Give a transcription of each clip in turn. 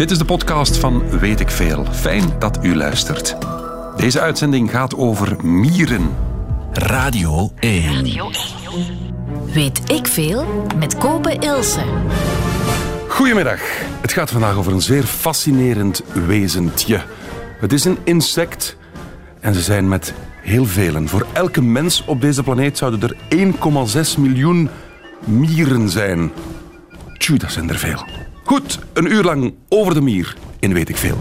Dit is de podcast van Weet ik Veel. Fijn dat u luistert. Deze uitzending gaat over mieren. Radio 1. Weet ik veel met Kobe Ilse. Goedemiddag. Het gaat vandaag over een zeer fascinerend wezentje. Het is een insect en ze zijn met heel velen. Voor elke mens op deze planeet zouden er 1,6 miljoen mieren zijn. Tjoe, dat zijn er veel. Goed, een uur lang over de mier in Weet ik Veel.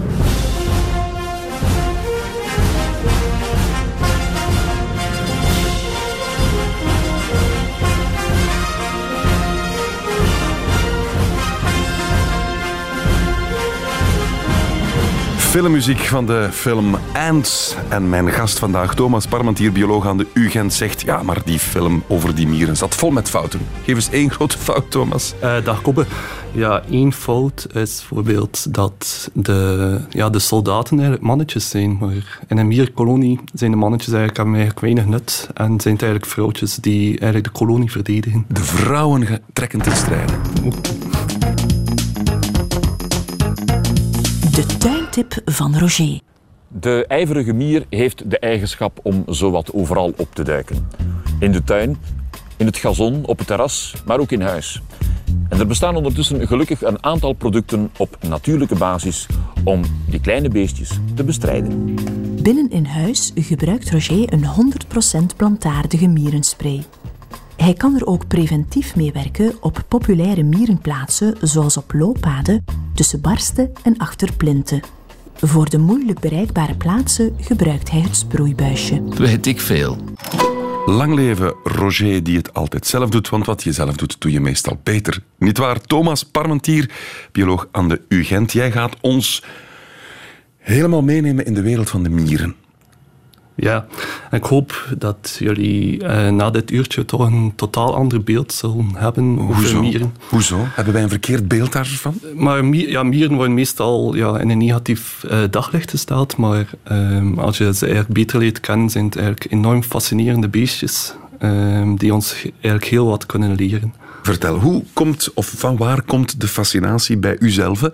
Filmmuziek van de film Ants. En mijn gast vandaag, Thomas Parmentier, bioloog aan de UGent, zegt... Ja, maar die film over die mieren zat vol met fouten. Geef eens één grote fout, Thomas. Uh, dag Kobbe. Ja, één fout is bijvoorbeeld dat de, ja, de soldaten eigenlijk mannetjes zijn. Maar in een mierkolonie zijn de mannetjes eigenlijk, hebben eigenlijk weinig nut. En zijn het eigenlijk vrouwtjes die eigenlijk de kolonie verdedigen. De vrouwen trekken ten strijde. De tuintip van Roger. De ijverige mier heeft de eigenschap om zowat overal op te duiken. In de tuin, in het gazon, op het terras, maar ook in huis. En er bestaan ondertussen gelukkig een aantal producten op natuurlijke basis om die kleine beestjes te bestrijden. Binnen in huis gebruikt Roger een 100% plantaardige mierenspray. Hij kan er ook preventief mee werken op populaire mierenplaatsen zoals op looppaden, tussen barsten en achter plinten. Voor de moeilijk bereikbare plaatsen gebruikt hij het sproeibuisje. Weet ik veel. Lang leven Roger die het altijd zelf doet, want wat je zelf doet, doe je meestal beter. Niet waar? Thomas Parmentier, bioloog aan de UGent. Jij gaat ons helemaal meenemen in de wereld van de mieren. Ja, ik hoop dat jullie uh, na dit uurtje toch een totaal ander beeld zullen hebben over Hoezo? mieren. Hoezo? Hebben wij een verkeerd beeld daarvan? Maar mier, ja, mieren worden meestal ja, in een negatief uh, daglicht gesteld, maar um, als je ze eigenlijk beter leert kennen, zijn het eigenlijk enorm fascinerende beestjes um, die ons eigenlijk heel wat kunnen leren. Vertel, hoe komt, of van waar komt de fascinatie bij uzelf?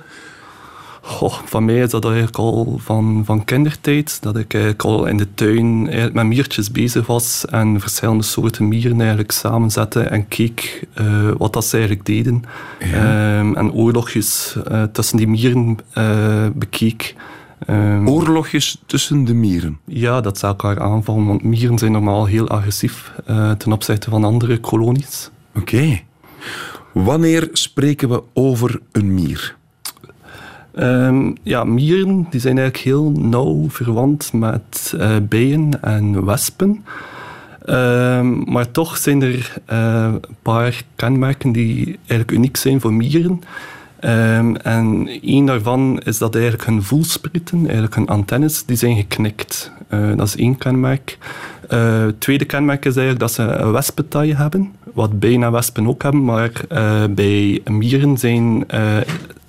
Goh, van mij is dat eigenlijk al van, van kindertijd. Dat ik eigenlijk al in de tuin met miertjes bezig was. En verschillende soorten mieren eigenlijk samenzette. En keek uh, wat dat ze eigenlijk deden. Ja. Um, en oorlogjes uh, tussen die mieren uh, bekeek. Um, Oorlogjes tussen de mieren? Ja, dat ze elkaar aanvallen. Want mieren zijn normaal heel agressief ten opzichte van andere kolonies. Oké. Okay. Wanneer spreken we over een mier? Um, ja, mieren die zijn eigenlijk heel nauw verwant met uh, bijen en wespen. Um, maar toch zijn er uh, een paar kenmerken die eigenlijk uniek zijn voor mieren. Um, en een daarvan is dat eigenlijk hun voelsprieten, eigenlijk hun antennes, die zijn geknikt. Uh, dat is één kenmerk. Het tweede kenmerk is eigenlijk dat ze een wespentaille hebben, wat bijen en wespen ook hebben, maar bij mieren zijn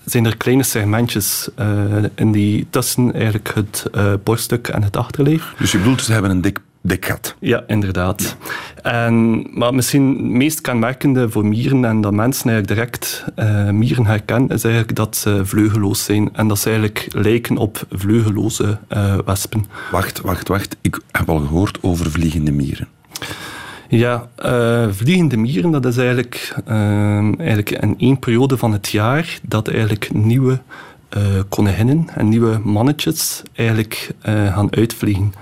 zijn er kleine segmentjes uh, in die tussen eigenlijk het uh, borststuk en het achterlijf. Dus je bedoelt, ze hebben een dik, dik gat? Ja, inderdaad. En, maar misschien het meest kenmerkende voor mieren en dat mensen eigenlijk direct uh, mieren herkennen, is eigenlijk dat ze vleugeloos zijn en dat ze eigenlijk lijken op vleugeloze wespen. Wacht, wacht, wacht. Ik heb al gehoord over vliegende mieren. Ja, uh, vliegende mieren, dat is eigenlijk, uh, eigenlijk in één periode van het jaar dat eigenlijk nieuwe uh, koninginnen en nieuwe mannetjes eigenlijk gaan uitvliegen.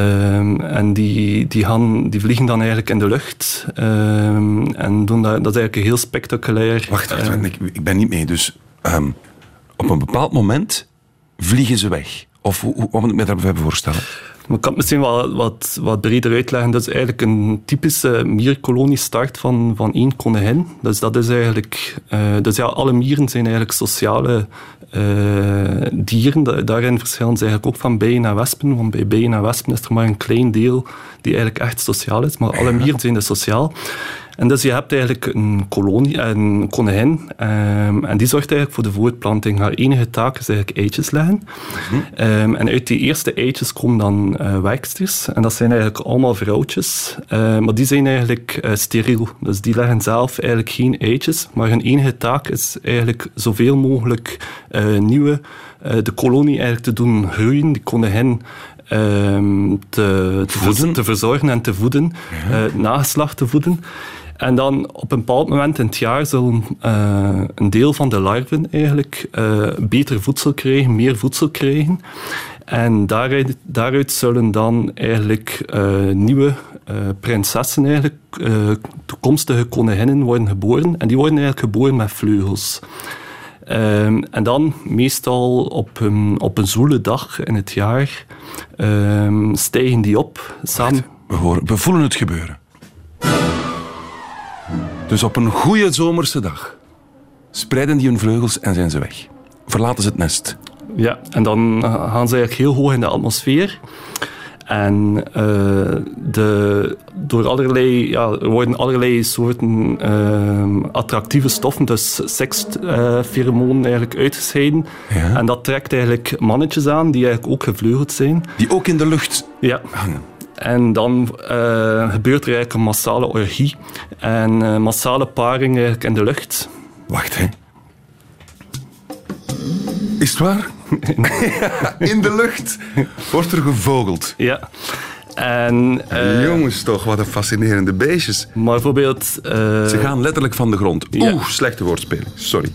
Um, en die, die, gaan, die vliegen dan eigenlijk in de lucht. Um, en doen dat, dat is eigenlijk een heel spectaculair... Wacht, wacht, wacht ik, ik, ben niet mee. Dus um, op een bepaald moment vliegen ze weg. Of hoe, hoe, moet ik me daarbij voorstellen? Ik kan het misschien wel wat, wat breder uitleggen. Dat is eigenlijk een typische mierkolonie start van, van één koningin. Dus dat is eigenlijk... Uh, dus ja, alle mieren zijn eigenlijk sociale uh, dieren. Daarin verschillen ze eigenlijk ook van bijen en wespen. Want bij bijen en wespen is er maar een klein deel die eigenlijk echt sociaal is. Maar alle mieren zijn dus sociaal. En dus je hebt eigenlijk een kolonie, een koningin, um, en die zorgt eigenlijk voor de voortplanting. Haar enige taak is eigenlijk eitjes leggen. Mm -hmm. um, en uit die eerste eitjes komen dan uh, werksters. En dat zijn eigenlijk allemaal vrouwtjes. Uh, maar die zijn eigenlijk uh, steriel. Dus die leggen zelf eigenlijk geen eitjes. Maar hun enige taak is eigenlijk zoveel mogelijk nieuwe, de kolonie eigenlijk te doen groeien. Die koningin ehm, te, te, te, verzorgen en te voeden. Ja. nageslacht te voeden. En dan op een bepaald moment in het jaar zullen uh, een deel van de larven eigenlijk uh, beter voedsel krijgen, meer voedsel krijgen. En daaruit, daaruit zullen dan eigenlijk uh, nieuwe prinsessen, eigenlijk, toekomstige koninginnen worden geboren. En die worden eigenlijk geboren met vleugels. Um, en dan meestal op een, op een dag in het jaar um, stijgen die op. Samen... we voelen het gebeuren. Dus op een goede zomerse dag spreiden die hun vleugels en zijn ze weg. Verlaten ze het nest. Ja, en dan eh, gaan ze eigenlijk heel hoog in de atmosfeer. En uh, de, door allerlei, ja, er worden allerlei soorten uh, attractieve stoffen, dus sekspheromonen eigenlijk uitgescheiden. Ja. En dat trekt eigenlijk mannetjes aan die eigenlijk ook gevleugeld zijn. Die ook in de lucht ja. hangen. En dan uh, gebeurt er eigenlijk een massale orgie en uh, massale paring eigenlijk in de lucht. Wacht, hè. Is het waar? in de lucht wordt er gevogeld. Ja. En, uh, Jongens, toch, wat een fascinerende beestjes. Maar bijvoorbeeld... Ze gaan letterlijk van de grond. Oeh, slechte woordspeling. Sorry.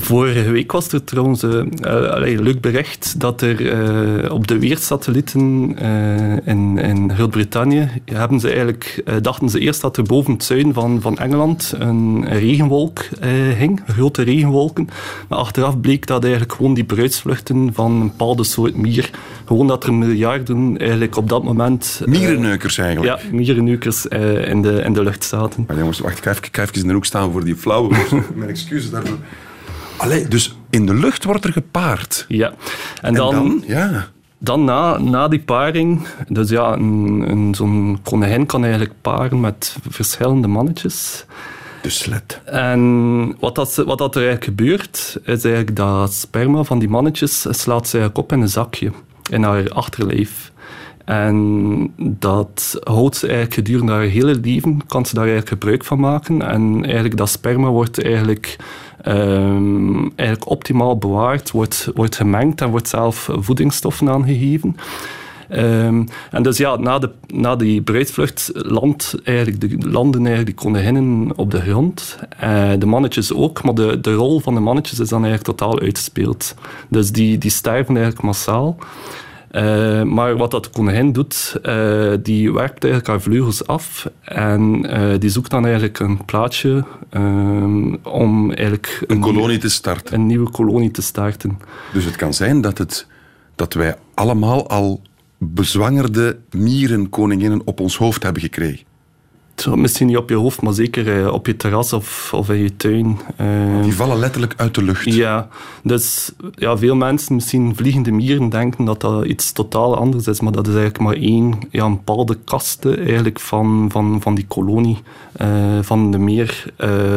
Vorige week was er trouwens uh, uh, leuk bericht dat er uh, op de weersatellieten in, in Groot-Brittannië hebben ze eigenlijk, dachten ze eerst dat er boven het zuiden van, van Engeland een regenwolk hing, grote regenwolken. Maar achteraf bleek dat eigenlijk gewoon die bruidsvluchten van een bepaalde soort mier, gewoon dat er miljarden eigenlijk op dat moment... Mierenneukers eigenlijk? Ja, mierenneukers in, de, in de lucht zaten. Maar jongens, wacht, ik ga even, ik ga even in de hoek staan voor die flauwe... Mijn excuses daarvoor. Allee, dus in de lucht wordt er gepaard. Ja. En, dan, dan, ja. dan na, na die paring, dus ja, een, een, zo'n konijn kan eigenlijk paren met verschillende mannetjes. De slet. En wat, dat, wat dat er eigenlijk gebeurt, is eigenlijk dat sperma van die mannetjes slaat ze op in een zakje in haar achterlijf. En dat houdt ze eigenlijk gedurende haar hele leven, kan ze daar eigenlijk gebruik van maken. En eigenlijk dat sperma wordt eigenlijk um, eigenlijk optimaal bewaard, wordt, wordt gemengd en wordt zelf voedingsstoffen aangegeven. Um, en dus ja, na, de, na die bruidvlucht land eigenlijk de, landen eigenlijk die koninginnen op de grond. Uh, de mannetjes ook, maar de, de rol van de mannetjes is dan eigenlijk totaal uitgespeeld. Dus die, die sterven eigenlijk massaal. Uh, maar wat dat konijn doet, uh, die werpt eigenlijk haar vleugels af en uh, die zoekt dan eigenlijk een plaatsje om eigenlijk... Een, een kolonie te starten. Een nieuwe kolonie te starten. Dus het kan zijn dat, het, dat wij allemaal al bezwangerde mierenkoninginnen op ons hoofd hebben gekregen misschien niet op je hoofd, maar zeker eh, op je terras of, of in je tuin. Uh, die vallen letterlijk uit de lucht. Ja, dus ja, veel mensen, misschien vliegende mieren, denken dat dat iets totaal anders is, maar dat is eigenlijk maar één, ja, een bepaalde kaste eigenlijk van, van, van die kolonie, uh, van de meer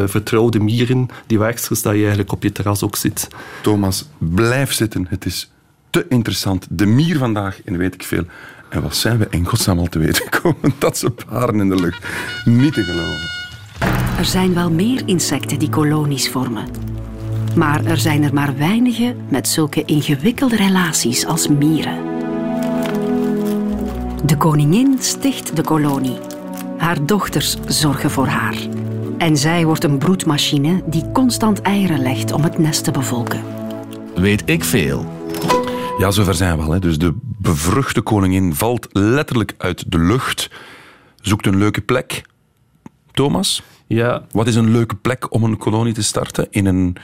vertrouwde mieren, die werksters dat je eigenlijk op je terras ook ziet. Thomas, blijf zitten. Het is te interessant. De mier vandaag in weet ik veel. En wat zijn we in godsnaam al te weten gekomen? Dat ze paren in de lucht. Niet te geloven. Er zijn wel meer insecten die kolonies vormen. Maar er zijn er maar weinigen met zulke ingewikkelde relaties als mieren. De koningin sticht de kolonie. Haar dochters zorgen voor haar. En zij wordt een broedmachine die constant eieren legt om het nest te bevolken. Weet ik veel. Ja, zover zijn we al. Hè. Dus de bevruchte koningin valt letterlijk uit de lucht, zoekt een leuke plek. Thomas? Ja. Wat is een leuke plek om een kolonie te starten? In een...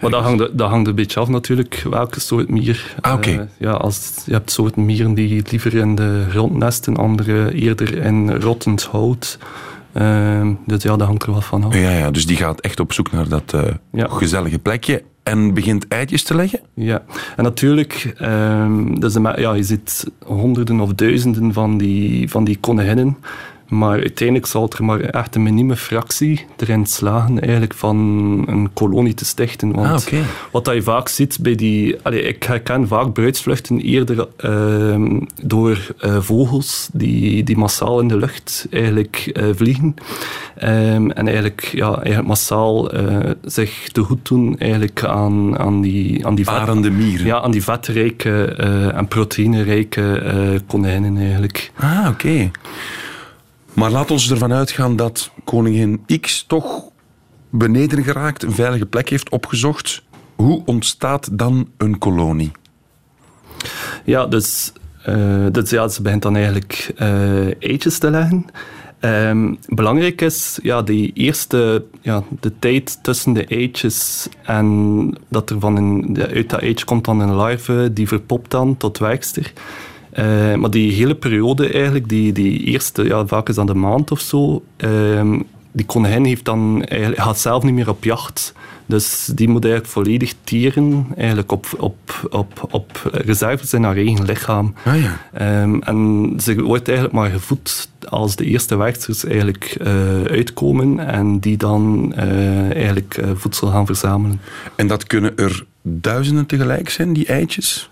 Maar dat hangt, dat hangt een beetje af natuurlijk, welke soort mier. Ah, oké. Uh, ja, als, je hebt soorten mieren die liever in de grond nesten, andere eerder in rottend hout. Uh, dus ja, dat hangt er wel van af. Ja, ja, dus die gaat echt op zoek naar dat uh, ja. gezellige plekje en begint eitjes te leggen? Ja, en natuurlijk, um, dus ja, je ziet honderden of duizenden van die, van die konijnen Maar uiteindelijk zal er maar echt een minieme fractie erin slagen eigenlijk van een kolonie te stichten. Want Ah, wat dat je vaak ziet bij die... Allee, ik herken vaak bruidsvluchten eerder ehm, door eh, vogels die, die massaal in de lucht eigenlijk eh, vliegen. Ehm, en eigenlijk, ja, eigenlijk massaal eh, zich te goed doen eigenlijk aan, aan die, aan die vet- Parende mieren. ja, aan die vetrijke en proteïnerijke konijnen eigenlijk. Ah, oké. Maar laat ons ervan uitgaan dat koningin X toch beneden geraakt, een veilige plek heeft opgezocht. Hoe ontstaat dan een kolonie? Ja, dus, eh, dus ja, ze begint dan eigenlijk eh, eitjes te leggen. Ehm, belangrijk is ja, die eerste, ja, de tijd tussen de eitjes en dat er van een, uit dat eitje komt dan een larve, die verpopt dan tot werkster. Eh, maar die hele periode eigenlijk, die, die eerste, ja, vaak is dat een maand of zo, ehm, die konijn heeft dan, eigenlijk, gaat zelf niet meer op jacht. Dus die moet eigenlijk volledig tieren eigenlijk op, op, op, op reserves in haar eigen lichaam. Ah ja. Ehm, en ze wordt eigenlijk maar gevoed als de eerste werksters eigenlijk eh, uitkomen en die dan eh, eigenlijk voedsel gaan verzamelen. En dat kunnen er duizenden tegelijk zijn, die eitjes?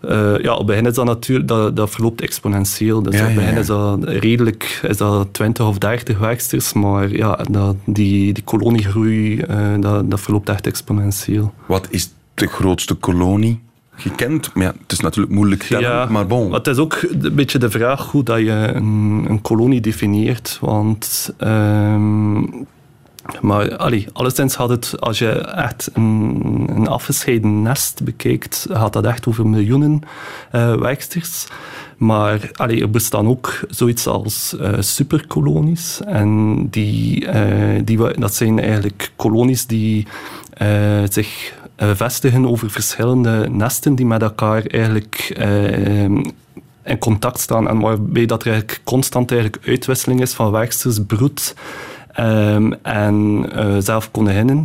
Eh, ja, op het begin is dat natuurlijk, dat, dat verloopt exponentieel. Dus Ja, op het ja, is dat redelijk, is dat 20 of 30 werksters, maar ja, dat, die, die koloniegroei, eh, dat, dat verloopt echt exponentieel. Wat is de grootste kolonie gekend? Maar ja, het is natuurlijk moeilijk tellen, maar bon. Het is ook een beetje de vraag hoe dat je een, een kolonie definieert. Want ehm, maar allee, alleszins gaat het, als je echt een, afgescheiden nest bekijkt, gaat dat echt over miljoenen eh werksters. Maar er bestaan ook zoiets als eh, superkolonies. En die, eh, die, dat zijn eigenlijk kolonies die zich vestigen over verschillende nesten die met elkaar eigenlijk in contact staan en waarbij dat er eigenlijk constant eigenlijk uitwisseling is van werksters, broed ehm, en eh, zelf konijnen.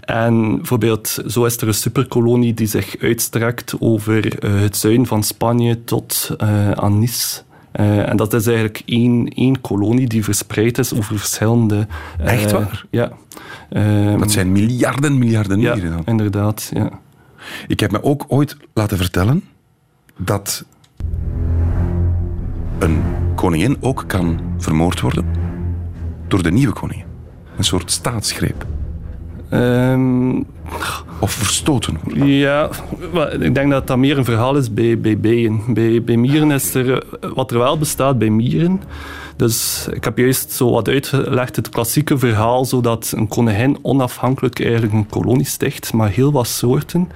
En bijvoorbeeld, zo is er een superkolonie die zich uitstrekt over eh, het zuiden van Spanje tot eh, aan Nice. En dat is eigenlijk één, één kolonie die verspreid is over verschillende... eh, Echt waar? Ja. Ehm, Dat zijn miljarden, miljarden ja, mieren dan. inderdaad. Ja. Ik heb me ook ooit laten vertellen dat een koningin ook kan vermoord worden door de nieuwe koningin. Een soort staatsgreep. Ehm, Of verstoten worden. Ja, ik denk dat dat meer een verhaal is bij, bij bijen. Bij, bij mieren is er, wat er wel bestaat bij mieren. Dus ik heb juist zo wat uitgelegd, het klassieke verhaal, zodat een koningin onafhankelijk eigenlijk een kolonie sticht, maar heel wat soorten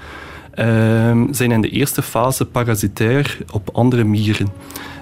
ehm, zijn in de eerste fase parasitair op andere mieren.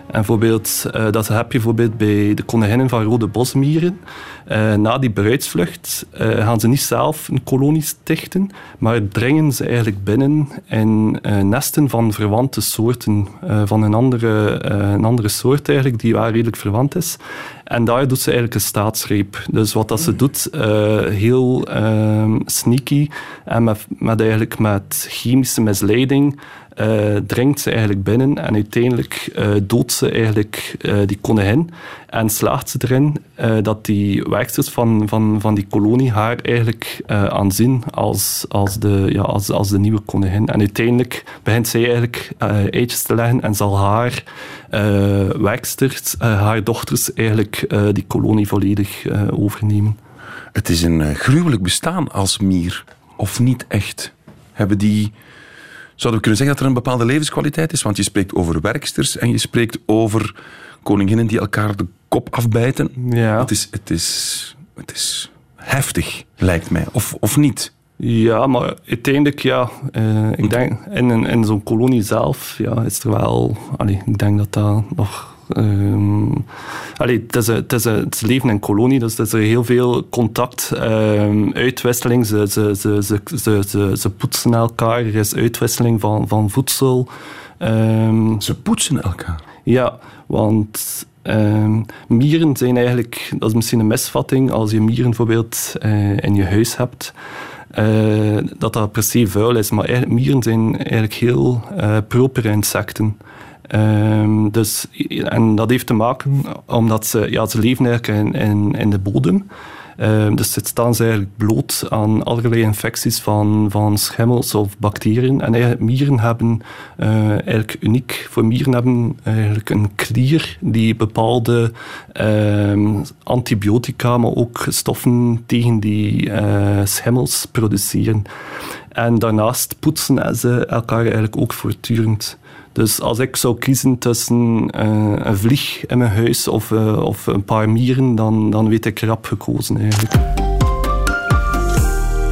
En bijvoorbeeld, eh, dat heb je bijvoorbeeld bij de koninginnen van rode bosmieren. Eh, na die bruidsvlucht eh, gaan ze niet zelf een kolonie stichten, maar dringen ze eigenlijk binnen in nesten van verwante soorten, van een andere, een andere soort eigenlijk, die wel redelijk verwant is. En daar doet ze eigenlijk een staatsgreep. Dus wat dat ze doet, eh, heel ehm, sneaky en met, met, eigenlijk met chemische misleiding, eh, dringt ze eigenlijk binnen en uiteindelijk eh, doodt ze eigenlijk eh, die koningin en slaagt ze erin dat die werksters van, van, van die kolonie haar eigenlijk aanzien als, als, de, ja, als, als de nieuwe koningin. En uiteindelijk begint zij eigenlijk eitjes te leggen en zal haar werksters, haar dochters eigenlijk die kolonie volledig overnemen. Het is een gruwelijk bestaan als mier. Of niet echt? Hebben die... Zouden we kunnen zeggen dat er een bepaalde levenskwaliteit is? Want je spreekt over werksters en je spreekt over koninginnen die elkaar de kop afbijten. Ja. Het, is, het, is, het is heftig, lijkt mij. Of, of niet? Ja, maar uiteindelijk, ja, eh, ik denk in, in, in zo'n kolonie zelf ja, is er wel, allee, ik denk dat dat nog. Allee, het, is, een- het, is een- het leven in kolonie, dus er is er heel veel contact, ehm, uitwisseling. Ze, ze, ze, ze, ze, ze, ze poetsen elkaar, er is uitwisseling van, van voedsel. Ehm, Ze poetsen elkaar. ja, want mieren zijn eigenlijk, dat is misschien een misvatting, als je mieren bijvoorbeeld eh, in je huis hebt, eh, dat dat per se vuil is. Maar mieren zijn eigenlijk heel eh, proper insecten. Ehm, dus, en dat heeft te maken omdat ze, ja, ze leven eigenlijk in, in, de bodem. Uh, dus het staan ze eigenlijk bloot aan allerlei infecties van, schimmels of bacteriën. En mieren hebben, uh, eigenlijk uniek voor mieren, hebben eigenlijk een klier die bepaalde uh, antibiotica, maar ook stoffen tegen die uh, schimmels produceren. En daarnaast poetsen ze elkaar eigenlijk ook voortdurend. Dus als ik zou kiezen tussen uh, een vlieg in mijn huis of, uh, of een paar mieren, dan, dan weet ik rap gekozen eigenlijk.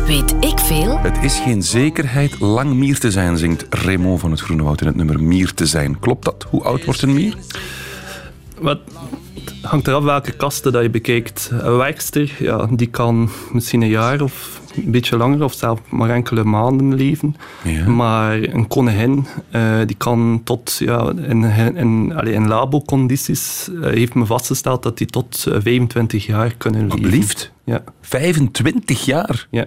Weet ik veel? Het is geen zekerheid lang mier te zijn, zingt Raymond van het Groene Woud in het nummer Mier te zijn. Klopt dat? Hoe oud wordt een mier? Wat, het hangt eraf welke kasten dat je bekijkt. Een werkster, ja, die kan misschien een jaar of een beetje langer of zelfs maar enkele maanden leven. Ja. Maar een koningin uh, die kan tot ja, in, in, allee, in labocondities uh, heeft me vastgesteld dat die tot uh, 25 jaar kunnen leven. Alblieft? Ja. 25 jaar? Ja.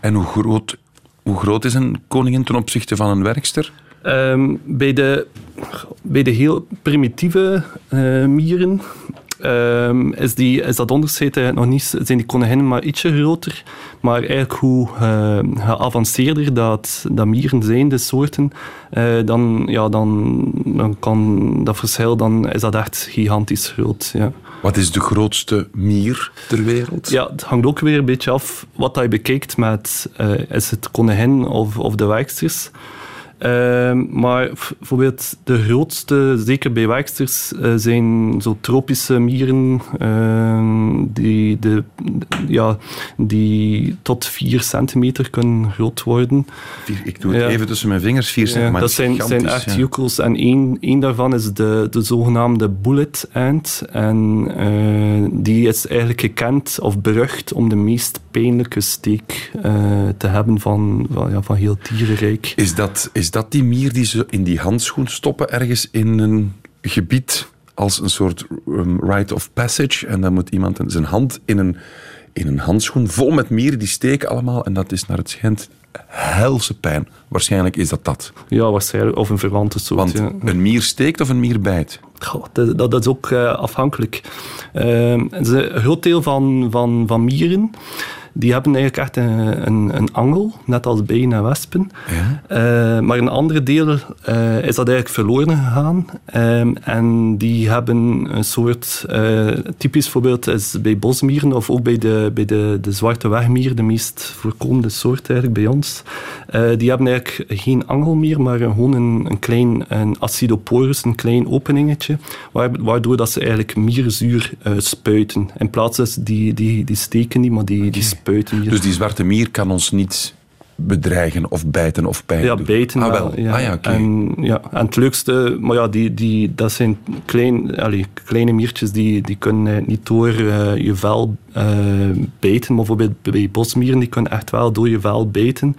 En hoe groot, hoe groot is een koningin ten opzichte van een werkster? Um, bij, de, bij de heel primitieve uh, mieren um, is, die, is dat onderscheid nog niet, zijn die koninginnen maar ietsje groter. Maar eigenlijk hoe uh, geavanceerder dat, dat mieren zijn, de soorten, uh, dan, ja, dan, dan kan dat verschil, dan is dat echt gigantisch groot. Ja. Wat is de grootste mier ter wereld? Ja, het hangt ook weer een beetje af wat je bekijkt met, uh, is het koningin of, of de werksters. Uh, maar bijvoorbeeld de grootste, zeker bij werksters, uh, zijn zo tropische mieren uh, die, de, ja, die tot 4 centimeter kunnen groot worden. Ik doe het ja. even tussen mijn vingers, 4 centimeter. Ja, dat zijn, zijn echt ja. En één, één daarvan is de, de zogenaamde bullet ant. En uh, die is eigenlijk gekend of berucht om de meest pijnlijke steek te hebben van, van, ja, van heel dierenrijk. Is dat... Is dat die mier die ze in die handschoen stoppen ergens in een gebied als een soort um, rite of passage en dan moet iemand zijn hand in een, in een handschoen vol met mieren die steken allemaal en dat is naar het schijnt helse pijn. Waarschijnlijk is dat dat. Ja, waarschijnlijk. Of een verwante soort. Want ja. een mier steekt of een mier bijt? Goh, dat, dat, is ook uh, afhankelijk. Uh, een groot deel van, van, van mieren die hebben eigenlijk echt een, een, een angel, net als bijen en wespen. Ja. Uh, maar een andere deel uh, is dat eigenlijk verloren gegaan. Um, en die hebben een soort, uh, typisch voorbeeld is bij bosmieren of ook bij de, bij de, de zwarte wegmier, de meest voorkomende soort eigenlijk bij ons. die hebben eigenlijk geen angel meer, maar gewoon een, een klein een acidoporus, een klein openingetje, waardoor dat ze eigenlijk mierzuur spuiten. In plaats is die, die, die steken niet, maar die, die spuiten hier. Dus die zwarte mier kan ons niet bedreigen of bijten of pijn Ja, doen? bijten ah, wel. Ja. Ah, ja. En, ja, en het leukste, maar ja, die, die, dat zijn klein, allee, kleine miertjes die, die kunnen niet door uh, je vel uh, bijten. Maar bijvoorbeeld bij bosmieren, die kunnen echt wel door je vel bijten.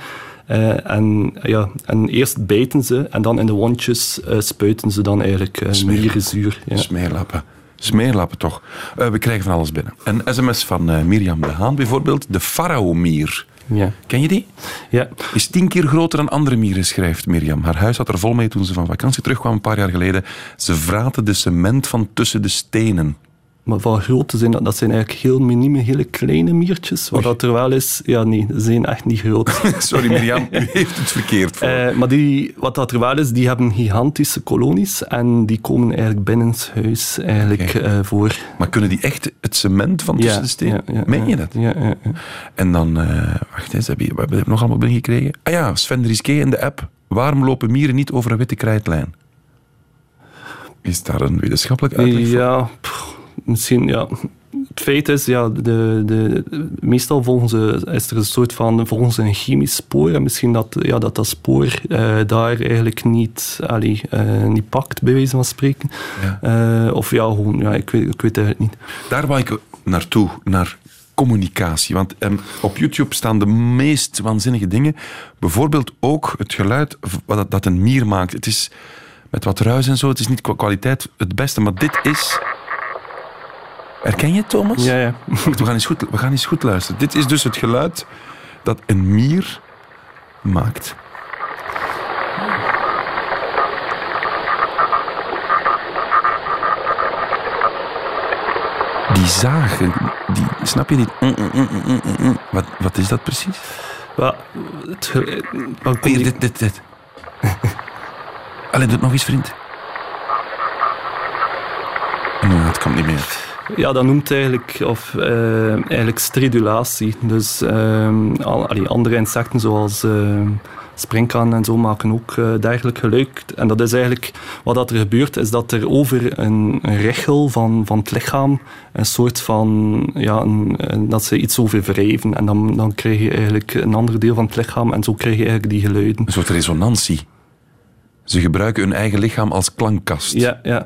Uh, en, ja, en eerst bijten ze en dan in de wondjes spuiten ze dan eigenlijk mierenzuur. Ja. Smeerlappen. Smeerlappen toch. Uh, we krijgen van alles binnen. Een sms van uh, Mirjam de Haan bijvoorbeeld. De faraomier. Ja. Ken je die? Ja. Is tien keer groter dan andere mieren, schrijft Mirjam. Haar huis had er vol mee toen ze van vakantie terugkwam een paar jaar geleden. Ze vraten de cement van tussen de stenen. Maar van grootte zijn dat, dat zijn eigenlijk heel minieme, hele kleine miertjes. Wat dat er wel is, ja nee, ze zijn echt niet groot. Sorry Mirjam, u heeft het verkeerd voor. Uh, maar die, wat dat er wel is, die hebben gigantische kolonies en die komen eigenlijk binnenshuis eigenlijk okay. uh, voor. Maar kunnen die echt het cement van tussen ja, de stenen? Ja, ja, Meen je dat? Ja, ja, ja. En dan, uh, wacht eens, heb je, we hebben nog allemaal binnengekregen. Ah ja, Sven Risqué in de app. Waarom lopen mieren niet over een witte krijtlijn? Is daar een wetenschappelijk uitleg voor? Ja, pff, misschien, ja. Het feit is, ja, de, de, meestal volgen ze, is er een soort van volgen ze een chemisch spoor. En misschien dat ja, dat, dat spoor uh, daar eigenlijk niet, allee, uh, niet pakt, bij wijze van spreken. Ja. Uh, of ja, gewoon, ja, ik weet, ik weet het eigenlijk niet. Daar wou ik naartoe, naar communicatie. Want um, op YouTube staan de meest waanzinnige dingen. Bijvoorbeeld ook het geluid dat, dat een mier maakt. Het is met wat ruis en zo, het is niet qua kwaliteit het beste, maar dit is... Herken je het, Thomas? Ja, ja. We gaan, eens goed, we gaan eens goed luisteren. Dit is dus het geluid dat een mier maakt. Die zagen, die, snap je die? Mm, mm, mm, wat, wat is dat precies? Wat? Het, dit, dit, dit. Alleen doet het nog eens, vriend. Nee, dat komt niet meer. Ja, dat noemt eigenlijk, of, uh, eigenlijk stridulatie. Dus uh, al, allee, andere insecten zoals uh, en zo maken ook uh, dergelijk geluid. En dat is eigenlijk wat dat er gebeurt, is dat er over een, een richel van, van het lichaam een soort van, ja, een, dat ze iets over wrijven. En dan, dan krijg je eigenlijk een ander deel van het lichaam en zo krijg je eigenlijk die geluiden. Een soort resonantie. Ze gebruiken hun eigen lichaam als klankkast. Ja, ja.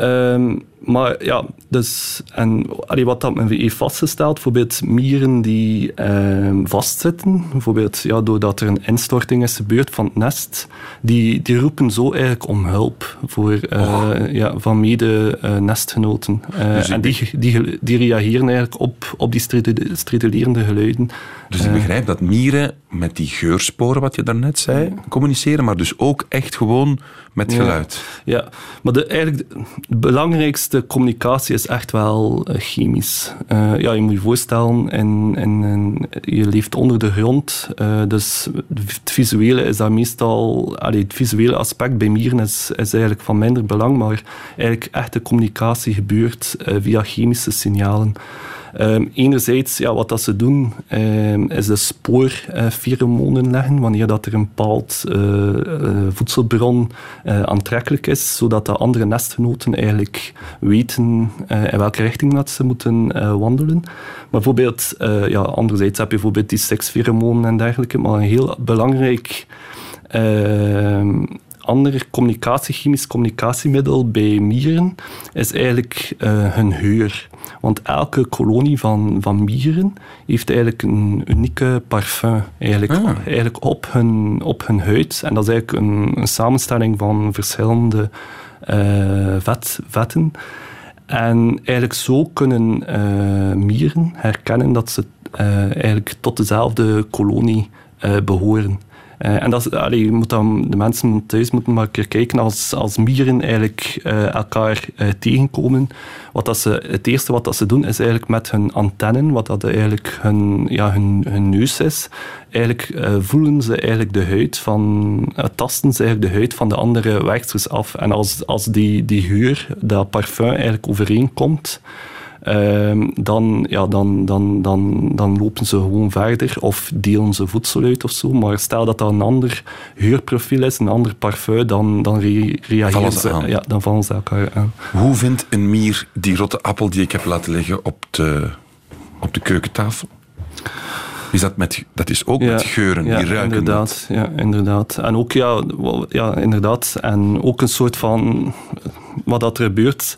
Um, maar ja, dus, en allee, wat dat men heeft vastgesteld, bijvoorbeeld mieren die uh, vastzitten, bijvoorbeeld ja, doordat er een instorting is gebeurd van het nest, die, die roepen zo eigenlijk om hulp voor, uh, ja, van mede-nestgenoten. Uh, dus en die, die, die reageren eigenlijk op, op die stridulerende geluiden. Dus ik begrijp dat mieren met die geursporen, wat je daarnet zei, communiceren, maar dus ook echt gewoon met geluid. Ja, ja. maar de, eigenlijk de belangrijkste communicatie is echt wel uh, chemisch. Uh, ja, je moet je voorstellen, in, in, je leeft onder de grond, uh, dus het visuele is dat meestal... Allee, het visuele aspect bij mieren is, is eigenlijk van minder belang, maar eigenlijk echte communicatie gebeurt via chemische signalen. Um, enerzijds, ja, wat dat ze doen, um, is de spoorpheromonen leggen, wanneer dat er een bepaald uh, uh, voedselbron aantrekkelijk is, zodat de andere nestgenoten eigenlijk weten in welke richting dat ze moeten wandelen. Maar bijvoorbeeld, ja, anderzijds heb je bijvoorbeeld die sekspheromonen en dergelijke, maar een heel belangrijk ehm, ander communicatie, chemisch communicatiemiddel bij mieren is eigenlijk uh, hun geur. Want elke kolonie van, van mieren heeft eigenlijk een unieke parfum eigenlijk, ah. eigenlijk op, hun, op hun huid. En dat is eigenlijk een, een samenstelling van verschillende uh, vet, vetten. En eigenlijk zo kunnen uh, mieren herkennen dat ze eigenlijk tot dezelfde kolonie behoren. Uh, en dat, allee, moet dan, de mensen thuis moeten maar een keer kijken als, als mieren eigenlijk uh, elkaar uh, tegenkomen. Wat dat ze, het eerste wat dat ze doen is eigenlijk met hun antennen, wat dat eigenlijk hun, ja, hun, hun neus is, eigenlijk voelen ze eigenlijk de huid van, tasten ze eigenlijk de huid van de andere werksters af. En als, als die, die geur, dat parfum eigenlijk overeenkomt, dan, ja, dan, dan, dan, dan lopen ze gewoon verder of delen ze voedsel uit of zo. Maar stel dat dat een ander huurprofiel is, een ander parfum, dan, dan reageren ze, ja, dan vallen ze elkaar aan. Hoe vindt een mier die rotte appel die ik heb laten liggen op de, op de keukentafel? Is dat, met, dat is ook met geuren, ja, die ruiken inderdaad, Ja, inderdaad. En ook, ja, ja, inderdaad. En ook een soort van... Wat dat er gebeurt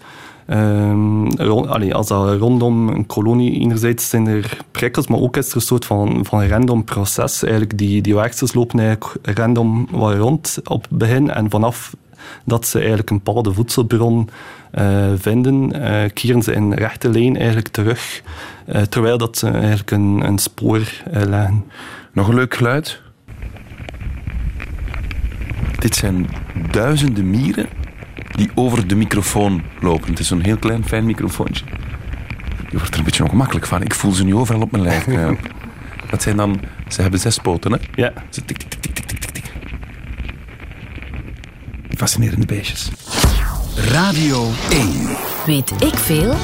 Um, als dat rondom een kolonie, enerzijds zijn er prikkels, maar ook is er een soort van, van random proces. Eigenlijk die, die werksters lopen eigenlijk random wat rond op het begin en vanaf dat ze eigenlijk een bepaalde voedselbron uh, vinden, uh, keren ze in rechte lijn eigenlijk terug, uh, terwijl dat ze eigenlijk een, een spoor leggen. Nog een leuk geluid. Dit zijn duizenden mieren die over de microfoon lopen. Het is zo'n heel klein, fijn microfoontje. Je wordt er een beetje ongemakkelijk van. Ik voel ze nu overal op mijn lijf. Dat zijn dan... Ze hebben zes poten, hè? Ja. Ze tik, tik, tik, tik, tik, tik. Fascinerende beestjes. Radio 1. Weet ik veel?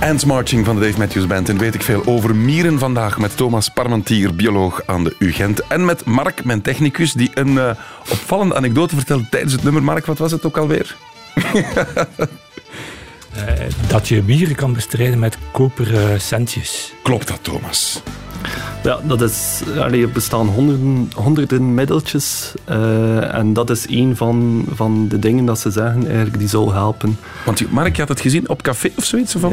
Ants Marching van de Dave Matthews Band. En weet ik veel over mieren vandaag met Thomas Parmentier, bioloog aan de UGent. En met Mark, mijn technicus, die een uh, opvallende anekdote vertelde tijdens het nummer. Mark, wat was het ook alweer? Uh, dat je mieren kan bestrijden met koperen centjes. Klopt dat, Thomas? Ja, dat is, er bestaan honderden, honderden middeltjes. Uh, en dat is een van, van de dingen dat ze zeggen eigenlijk die zou helpen. Want Mark, je had het gezien op café of zoiets? Of uh,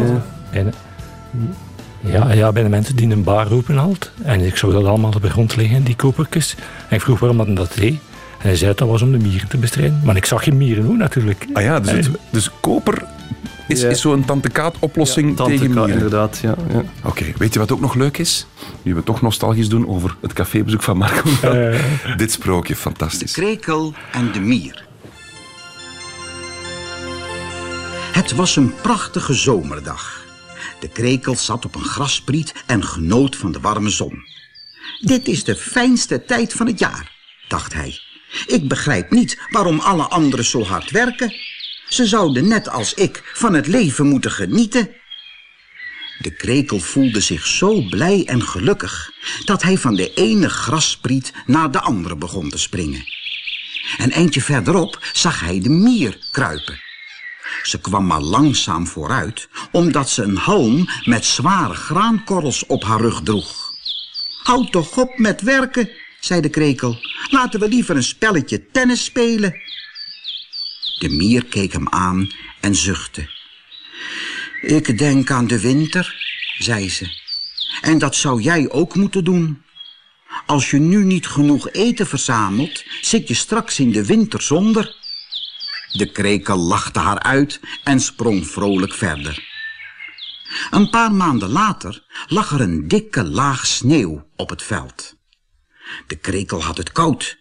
ja, ja, bij de mensen die een bar roepen halt. En ik zag dat allemaal op de grond liggen, die kopertjes. En ik vroeg waarom dat dat deed. En hij zei dat was om de mieren te bestrijden. Maar ik zag geen mieren ook natuurlijk. Ah ja, dus, dus koper is, is zo'n tantekaat-oplossing ja, tegen mieren. inderdaad, ja. ja. Oké, weet je wat ook nog leuk is? Nu we toch nostalgisch doen over het cafébezoek van Marco. Uh. Dit sprookje, fantastisch. De krekel en de mier. Het was een prachtige zomerdag. De krekel zat op een graspriet en genoot van de warme zon. Dit is de fijnste tijd van het jaar, dacht hij. Ik begrijp niet waarom alle anderen zo hard werken. Ze zouden net als ik van het leven moeten genieten. De krekel voelde zich zo blij en gelukkig dat hij van de ene graspriet naar de andere begon te springen. Een eindje verderop zag hij de mier kruipen. Ze kwam maar langzaam vooruit, omdat ze een halm met zware graankorrels op haar rug droeg. Houd toch op met werken, zei de krekel. Laten we liever een spelletje tennis spelen. De mier keek hem aan en zuchtte. Ik denk aan de winter, zei ze. En dat zou jij ook moeten doen. Als je nu niet genoeg eten verzamelt, zit je straks in de winter zonder. De krekel lachte haar uit en sprong vrolijk verder. Een paar maanden later lag er een dikke laag sneeuw op het veld. De krekel had het koud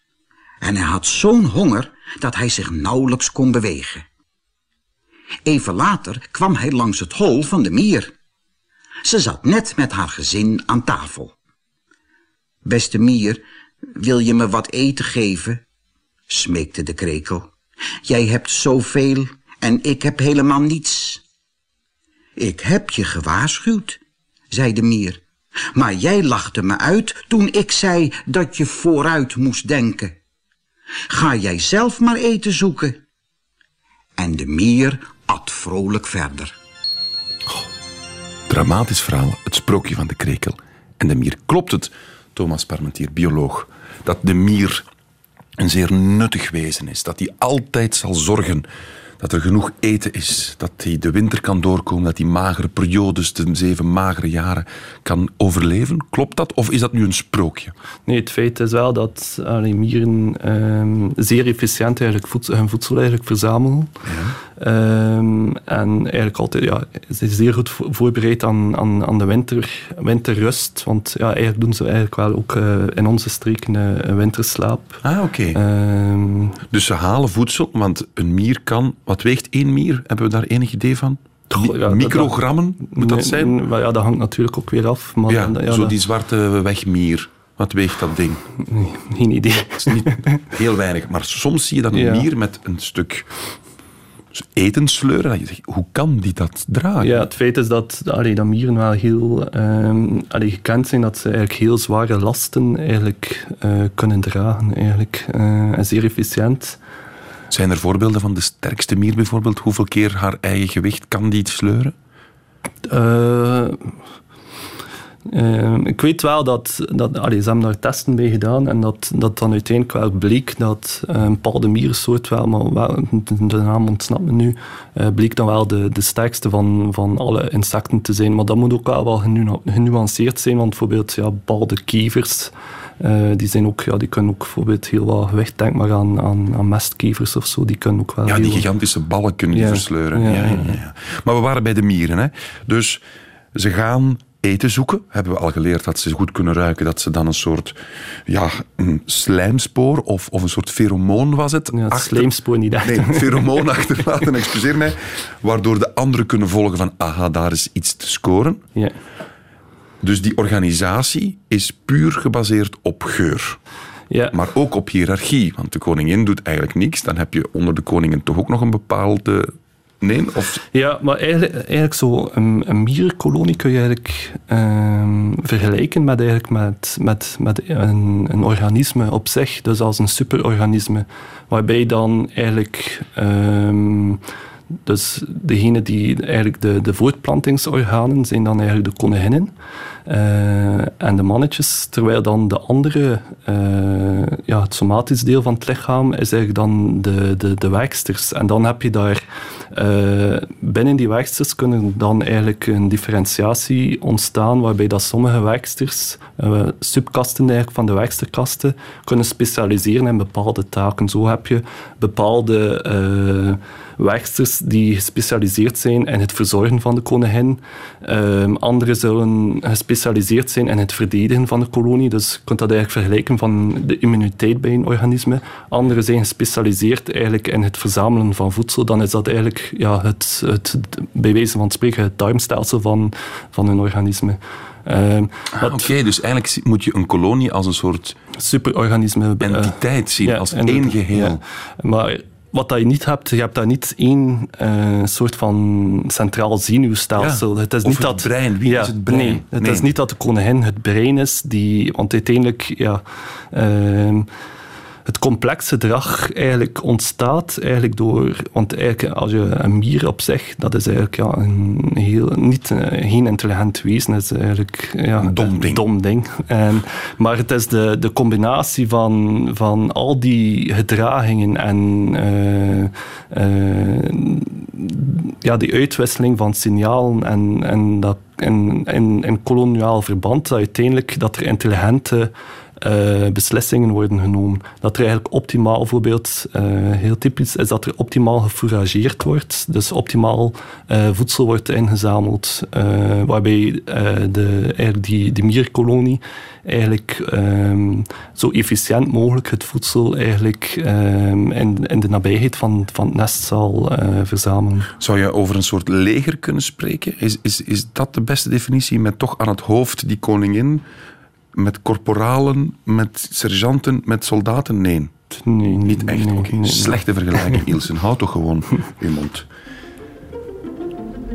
en hij had zo'n honger dat hij zich nauwelijks kon bewegen. Even later kwam hij langs het hol van de mier. Ze zat net met haar gezin aan tafel. Beste mier, wil je me wat eten geven? smeekte de krekel. Jij hebt zoveel en ik heb helemaal niets. Ik heb je gewaarschuwd, zei de mier. Maar jij lachte me uit toen ik zei dat je vooruit moest denken. Ga jij zelf maar eten zoeken. En de mier at vrolijk verder. Dramatisch verhaal, het sprookje van de krekel. En de mier klopt het, Thomas Parmentier, bioloog, dat de mier een zeer nuttig wezen is. Dat hij altijd zal zorgen dat er genoeg eten is, dat hij de winter kan doorkomen, dat hij magere periodes, de zeven magere jaren, kan overleven. Klopt dat of is dat nu een sprookje? Nee, het feit is wel dat mieren ehm, zeer efficiënt eigenlijk voedsel, hun voedsel eigenlijk verzamelen. Ehm, en eigenlijk altijd, ja, ze zijn zeer goed vo- voorbereid aan, aan, aan de winter, winterrust. Want ja, eigenlijk doen ze eigenlijk wel ook eh, in onze streken een winterslaap. Ah, oké. Ehm, Dus ze halen voedsel, want een mier kan... Wat weegt één mier? Hebben we daar enig idee van? Goh, dat- Microgrammen moet dat nee, zijn? maar ja, dat hangt natuurlijk ook weer af. Maar Ja, zo dat- die zwarte wegmier. Wat weegt dat ding? nee, geen idee. Dat is niet heel weinig. Maar soms zie je dan een mier met een stuk eten sleuren. Dat je zegt, hoe kan die dat dragen? Ja, het feit is dat, allee, dat mieren wel heel ehm, allee, gekend zijn dat ze eigenlijk heel zware lasten eigenlijk, eh, kunnen dragen. Eigenlijk, eh, en zeer efficiënt. Zijn er voorbeelden van de sterkste mier bijvoorbeeld? Hoeveel keer haar eigen gewicht kan die sleuren? Ehm, ik weet wel dat, dat allee, ze hebben daar testen bij gedaan en dat, dat dan uiteindelijk wel bleek dat eh, een bepaalde mierensoort wel, maar wel, de naam ontsnapt me nu, bleek dan wel de, de sterkste van, van alle insecten te zijn. Maar dat moet ook wel wel genu- genuanceerd zijn, want bijvoorbeeld ja, bepaalde kevers, eh, die, zijn ook, ja, die kunnen ook bijvoorbeeld heel wat gewicht, denk maar aan, aan, aan mestkevers of zo, die kunnen ook wel Ja, die gigantische ballen kunnen die versleuren. Ja, Ja. Maar we waren bij de mieren. Hè? Dus ze gaan eten zoeken. Hebben we al geleerd dat ze goed kunnen ruiken. Dat ze dan een soort ja, een slijmspoor of, of een soort pheromoon was het. Ja, het achter- slijmspoor niet echt. Nee, een pheromoon achterlaten, excuseer mij. Waardoor de anderen kunnen volgen van, aha, daar is iets te scoren. Ja. Dus die organisatie is puur gebaseerd op geur. Ja. Maar ook op hiërarchie. Want de koningin doet eigenlijk niks. Dan heb je onder de koningen toch ook nog een bepaalde... Nee? Of... Ja, maar eigenlijk, eigenlijk zo een, een mierenkolonie kun je eigenlijk ehm, vergelijken met, eigenlijk met, met, met een, een organisme op zich, dus als een superorganisme, waarbij dan eigenlijk ehm, dus degene die eigenlijk de, de voortplantingsorganen zijn dan eigenlijk de koninginnen en de mannetjes, terwijl dan de andere, eh, ja, het somatisch deel van het lichaam is eigenlijk dan de, de, de werksters. En dan heb je daar eh, binnen die werksters kunnen dan eigenlijk een differentiatie ontstaan waarbij dat sommige werksters, eh, subkasten eigenlijk van de werksterkasten, kunnen specialiseren in bepaalde taken. Zo heb je bepaalde eh, werksters die gespecialiseerd zijn in het verzorgen van de koningin. Ehm anderen zullen gespecialiseerd zijn in het verdedigen van de kolonie. Dus je kunt dat eigenlijk vergelijken van de immuniteit bij een organisme. Anderen zijn gespecialiseerd eigenlijk in het verzamelen van voedsel. Dan is dat eigenlijk ja, het, het, bij wijze van spreken het darmstelsel van, van een organisme. Uh, Oké, dus eigenlijk moet je een kolonie als een soort superorganisme entiteit zien, als één geheel. Ja. Maar wat dat je niet hebt, je hebt daar niet één uh, soort van centraal zenuwstelsel. Ja, het is niet het dat, brein. Wie ja, is het brein? Nee, het is niet dat de koningin het brein is, die, want uiteindelijk, ja. Uh, het complexe gedrag eigenlijk ontstaat eigenlijk door... Want eigenlijk als je een mier op zich, dat is eigenlijk ja, een heel, niet, uh, geen intelligent wezen. Dat is eigenlijk ja, een dom ding. Dom ding. En, maar het is de, de combinatie van, van al die gedragingen en uh, uh, ja, die uitwisseling van signalen en, en dat in, in, in koloniaal verband, dat uiteindelijk dat er intelligente uh, beslissingen worden genomen. Dat er eigenlijk optimaal, bijvoorbeeld, uh, heel typisch is dat er optimaal gefourageerd wordt. Dus optimaal uh, voedsel wordt ingezameld. waarbij de, eigenlijk die, mierkolonie eigenlijk um, zo efficiënt mogelijk het voedsel eigenlijk um, in, in de nabijheid van, van het nest zal verzamelen. Zou je over een soort leger kunnen spreken? Is, is, is dat de beste definitie met toch aan het hoofd die koningin? Met korporalen, met sergeanten, met soldaten? Nee. Nee, niet echt. Nee, okay. nee, Slechte vergelijking, Ilsen. Houd toch gewoon je mond.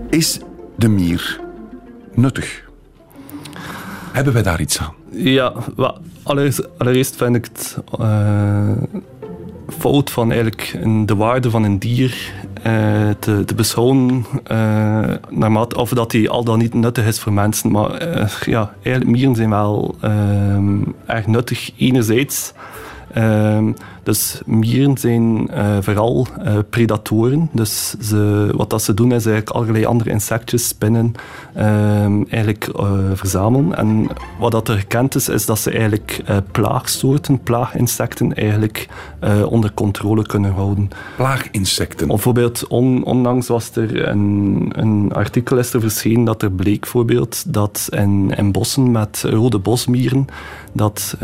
Is de mier nuttig? Hebben wij daar iets aan? Ja, allereerst, allereerst vind ik het uh, fout van eigenlijk de waarde van een dier uh, te, te, beschouwen, uh, naarmate, of dat die al dan niet nuttig is voor mensen. Maar uh, ja, eigenlijk mieren zijn wel erg nuttig. Enerzijds Ehm, dus mieren zijn uh, vooral uh, predatoren. Dus ze, wat dat ze doen is eigenlijk allerlei andere insectjes, spinnen, um, eigenlijk uh, verzamelen. En wat dat er gekend is, is dat ze eigenlijk plaagsoorten, plaaginsecten eigenlijk onder controle kunnen houden. Plaaginsecten? Bijvoorbeeld, on, onlangs was er een, een artikel is er verschenen dat er bleek bijvoorbeeld dat in, in bossen met rode bosmieren dat,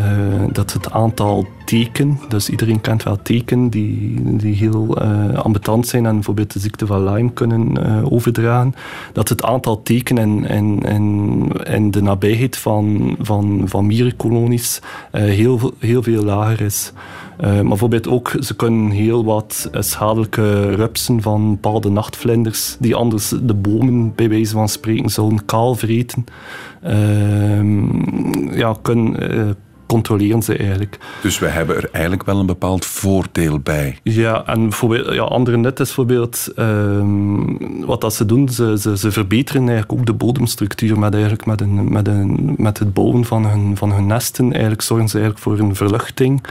dat het aantal teken. Dus iedereen kent wel teken die, die heel uh, zijn en bijvoorbeeld de ziekte van Lyme kunnen uh, overdragen. Dat het aantal tekenen in, in, in de nabijheid van, van, van mierenkolonies uh, heel, heel veel lager is. maar bijvoorbeeld ook, ze kunnen heel wat schadelijke rupsen van bepaalde nachtvlinders, die anders de bomen bij wijze van spreken zouden kaal vreten, ehm, ja, kunnen controleren ze eigenlijk. Dus we hebben er eigenlijk wel een bepaald voordeel bij. Ja, en bijvoorbeeld, ja, andere net is bijvoorbeeld um, wat dat ze doen, ze, ze, ze, verbeteren eigenlijk ook de bodemstructuur met, eigenlijk met, een, met, een, met het bouwen van hun, van hun nesten. Eigenlijk zorgen ze eigenlijk voor een verluchting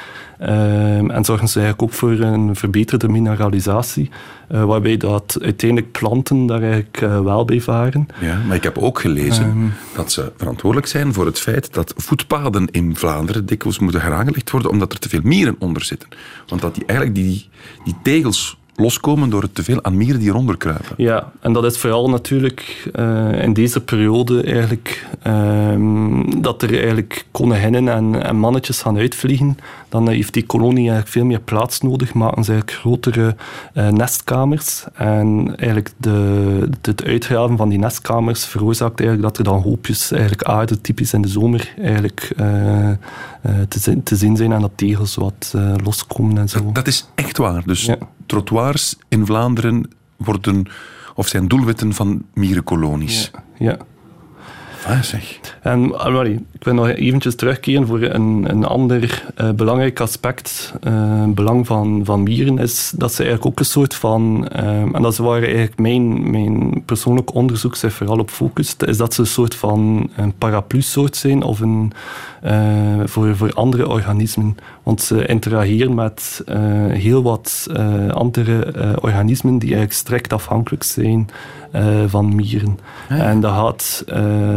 um, en zorgen ze eigenlijk ook voor een verbeterde mineralisatie, uh, waarbij dat uiteindelijk planten daar eigenlijk uh, wel bij varen. Ja, maar ik heb ook gelezen um, dat ze verantwoordelijk zijn voor het feit dat voetpaden in Vlaanderen dikwijls moeten heraangelegd worden omdat er te veel mieren onder zitten. Want dat die eigenlijk die, die tegels loskomen door het te veel aan mieren die eronder kruipen. Ja, en dat is vooral natuurlijk uh, in deze periode eigenlijk um, dat er eigenlijk koninginnen en, en, mannetjes gaan uitvliegen. Dan heeft die kolonie eigenlijk veel meer plaats nodig, maken ze eigenlijk grotere uh, nestkamers. En eigenlijk de, het uitgraven van die nestkamers veroorzaakt eigenlijk dat er dan hoopjes eigenlijk aarde, typisch in de zomer, eigenlijk uh, te, te, zien zijn en dat tegels wat loskomen en zo. Dat, dat, is echt waar. Dus ja. trottoirs in Vlaanderen worden of zijn doelwitten van mierenkolonies. Ja. ja. Ah, zeg. En sorry, ik wil nog eventjes terugkeren voor een, een ander uh, belangrijk aspect. Uh, belang van, van mieren is dat ze eigenlijk ook een soort van, uh, en dat is waar eigenlijk mijn, mijn persoonlijk onderzoek zich vooral op focust, is dat ze een soort van een paraplu-soort zijn of een, voor, voor andere organismen. Want ze interageren met heel wat andere organismen die eigenlijk strikt afhankelijk zijn van mieren. En dat gaat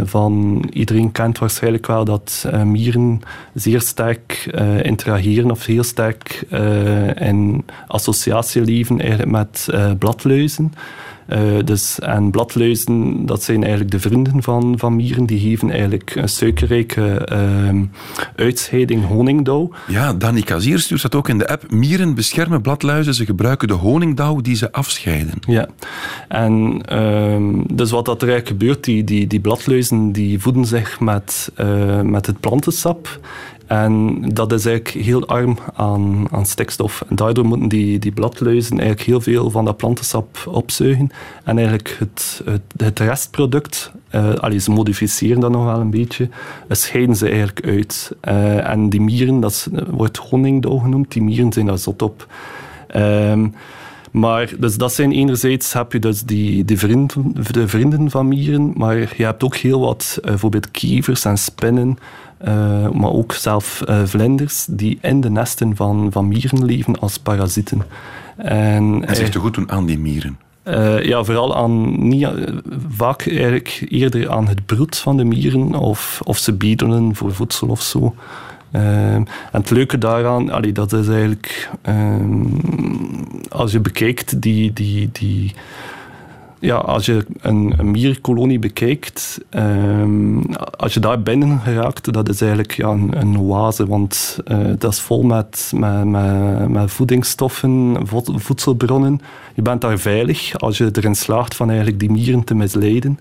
van iedereen kent waarschijnlijk wel dat uh, mieren zeer sterk interageren of heel sterk in associatie leven eigenlijk met bladluizen. Uh, dus, en bladluizen, dat zijn eigenlijk de vrienden van, van mieren. Die geven eigenlijk een suikerrijke uh, uitscheiding honingdauw. Ja, Danny Kazier stuurt dat ook in de app. Mieren beschermen bladluizen. Ze gebruiken de honingdauw die ze afscheiden. Ja, en uh, dus wat dat er eigenlijk gebeurt, die, die, die bladluizen die voeden zich met, uh, met het plantensap. En dat is eigenlijk heel arm aan, aan stikstof. En daardoor moeten die, die bladluizen eigenlijk heel veel van dat plantensap opzuigen. En eigenlijk het, het, restproduct, uh, allee, ze modificeren dat nog wel een beetje, uh, scheiden ze eigenlijk uit. Uh, en die mieren, dat wordt honingdauw genoemd, die mieren zijn daar zot op. Um, maar dus dat zijn enerzijds heb je dus die, die vrienden, de vrienden van mieren, maar je hebt ook heel wat, uh, bijvoorbeeld kievers en spinnen, uh, maar ook zelf uh, vlinders die in de nesten van, van mieren leven als parasieten. En, en zich te goed doen aan die mieren? Uh, ja, vooral aan, niet, vaak eigenlijk eerder aan het broed van de mieren of, of ze bedelen voor voedsel of zo. Uh, en het leuke daaraan, allee, dat is eigenlijk, uh, als je bekijkt, die, die, die, ja, als je een, een mierkolonie bekijkt, um, als je daar binnen geraakt, dat is eigenlijk ja, een, oase, want uh, dat is vol met, met, met, voedingsstoffen, voedselbronnen. Je bent daar veilig als je erin slaagt van eigenlijk die mieren te misleiden.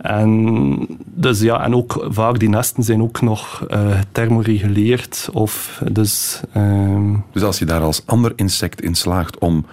En, dus ja, en ook vaak die nesten zijn ook nog uh, thermoreguleerd. Of, dus, uh, dus als je daar als ander insect in slaagt om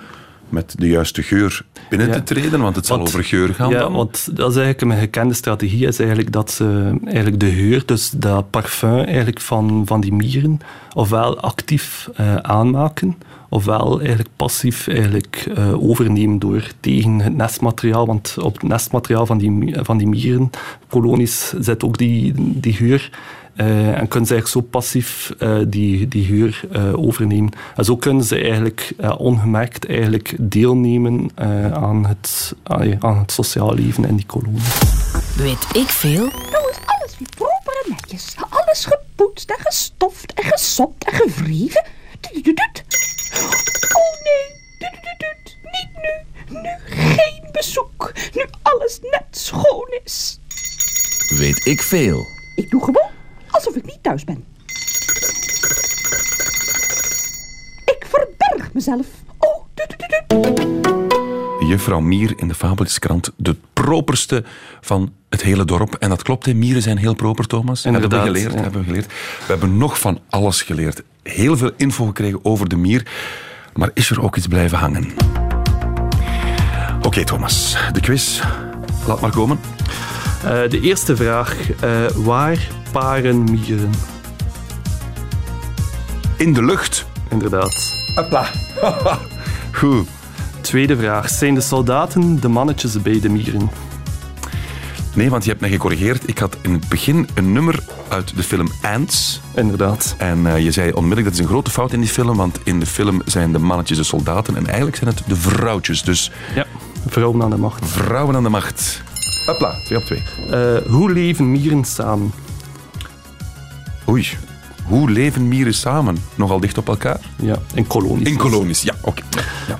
met de juiste geur binnen ja. te treden, want het zal want, over geur gaan ja, dan? want dat is eigenlijk een gekende strategie, is eigenlijk dat ze eigenlijk de geur, dus dat parfum eigenlijk van, van die mieren, ofwel actief uh, aanmaken, ofwel eigenlijk passief eigenlijk, uh, overnemen door tegen het nestmateriaal, want op het nestmateriaal van die, van die mierenkolonies zit ook die, die geur. Uh, en kunnen ze eigenlijk zo passief uh, die, die uh, overnemen. En zo kunnen ze eigenlijk ongemerkt eigenlijk deelnemen aan, het, aan het sociaal leven in die kolonie. Weet ik veel? Nou is alles weer proper en netjes. Alles gepoetst en gestoft en gesopt en gewreven. Oh nee, niet nu. Nu geen bezoek. Nu alles net schoon is. Weet ik veel? Ik doe gewoon alsof ik niet thuis ben. Ik verberg mezelf. Oh. Juffrouw Mier in de Fabeltjeskrant, de properste van het hele dorp. En dat klopt, hè? mieren zijn heel proper, Thomas. Inderdaad, hebben we geleerd, ja. hebben we geleerd. We hebben nog van alles geleerd. Heel veel info gekregen over de mier. Maar is er ook iets blijven hangen? Oké, okay, Thomas. De quiz. Laat maar komen. Uh, de eerste vraag. Uh, waar paren mieren? In de lucht. Inderdaad. Hopla. Goed. Tweede vraag. Zijn de soldaten de mannetjes bij de mieren? Nee, want je hebt mij gecorrigeerd. Ik had in het begin een nummer uit de film Ants. Inderdaad. En uh, je zei onmiddellijk dat is een grote fout in die film, want in de film zijn de mannetjes de soldaten en eigenlijk zijn het de vrouwtjes. Dus ja, vrouwen aan de macht. Vrouwen aan de macht. Hopla, twee op twee. Uh, hoe leven mieren samen? Oei. Hoe leven mieren samen? Nogal dicht op elkaar? Ja, in kolonies. In kolonies, ja. Oké. Okay. Ja.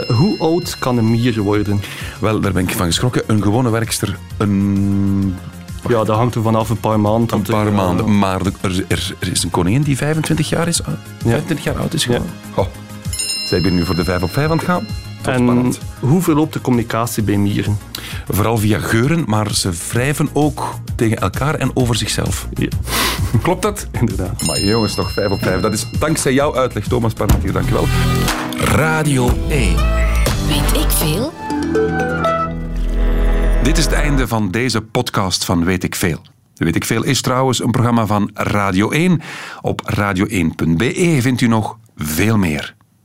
Uh, hoe oud kan een mier worden? Wel, daar ben ik van geschrokken. Een gewone werkster, een... Ja, dat hangt er vanaf een paar maanden. Een paar maanden. Maar er, er, er, is een koningin die 25 jaar is. 25 jaar oud is geworden. Ja. Oh. Zij ben nu voor de 5 op 5 aan het gaan. En hoe verloopt de communicatie bij mieren? Vooral via geuren, maar ze wrijven ook tegen elkaar en over zichzelf. Ja. Klopt dat? Inderdaad. Maar jongens, toch 5 op 5. Dat is dankzij jouw uitleg, Thomas Parmentier. Dankjewel. Radio 1. Weet ik veel? Dit is het einde van deze podcast van Weet ik veel. Weet ik veel is trouwens een programma van Radio 1. Op radio1.be vindt u nog veel meer.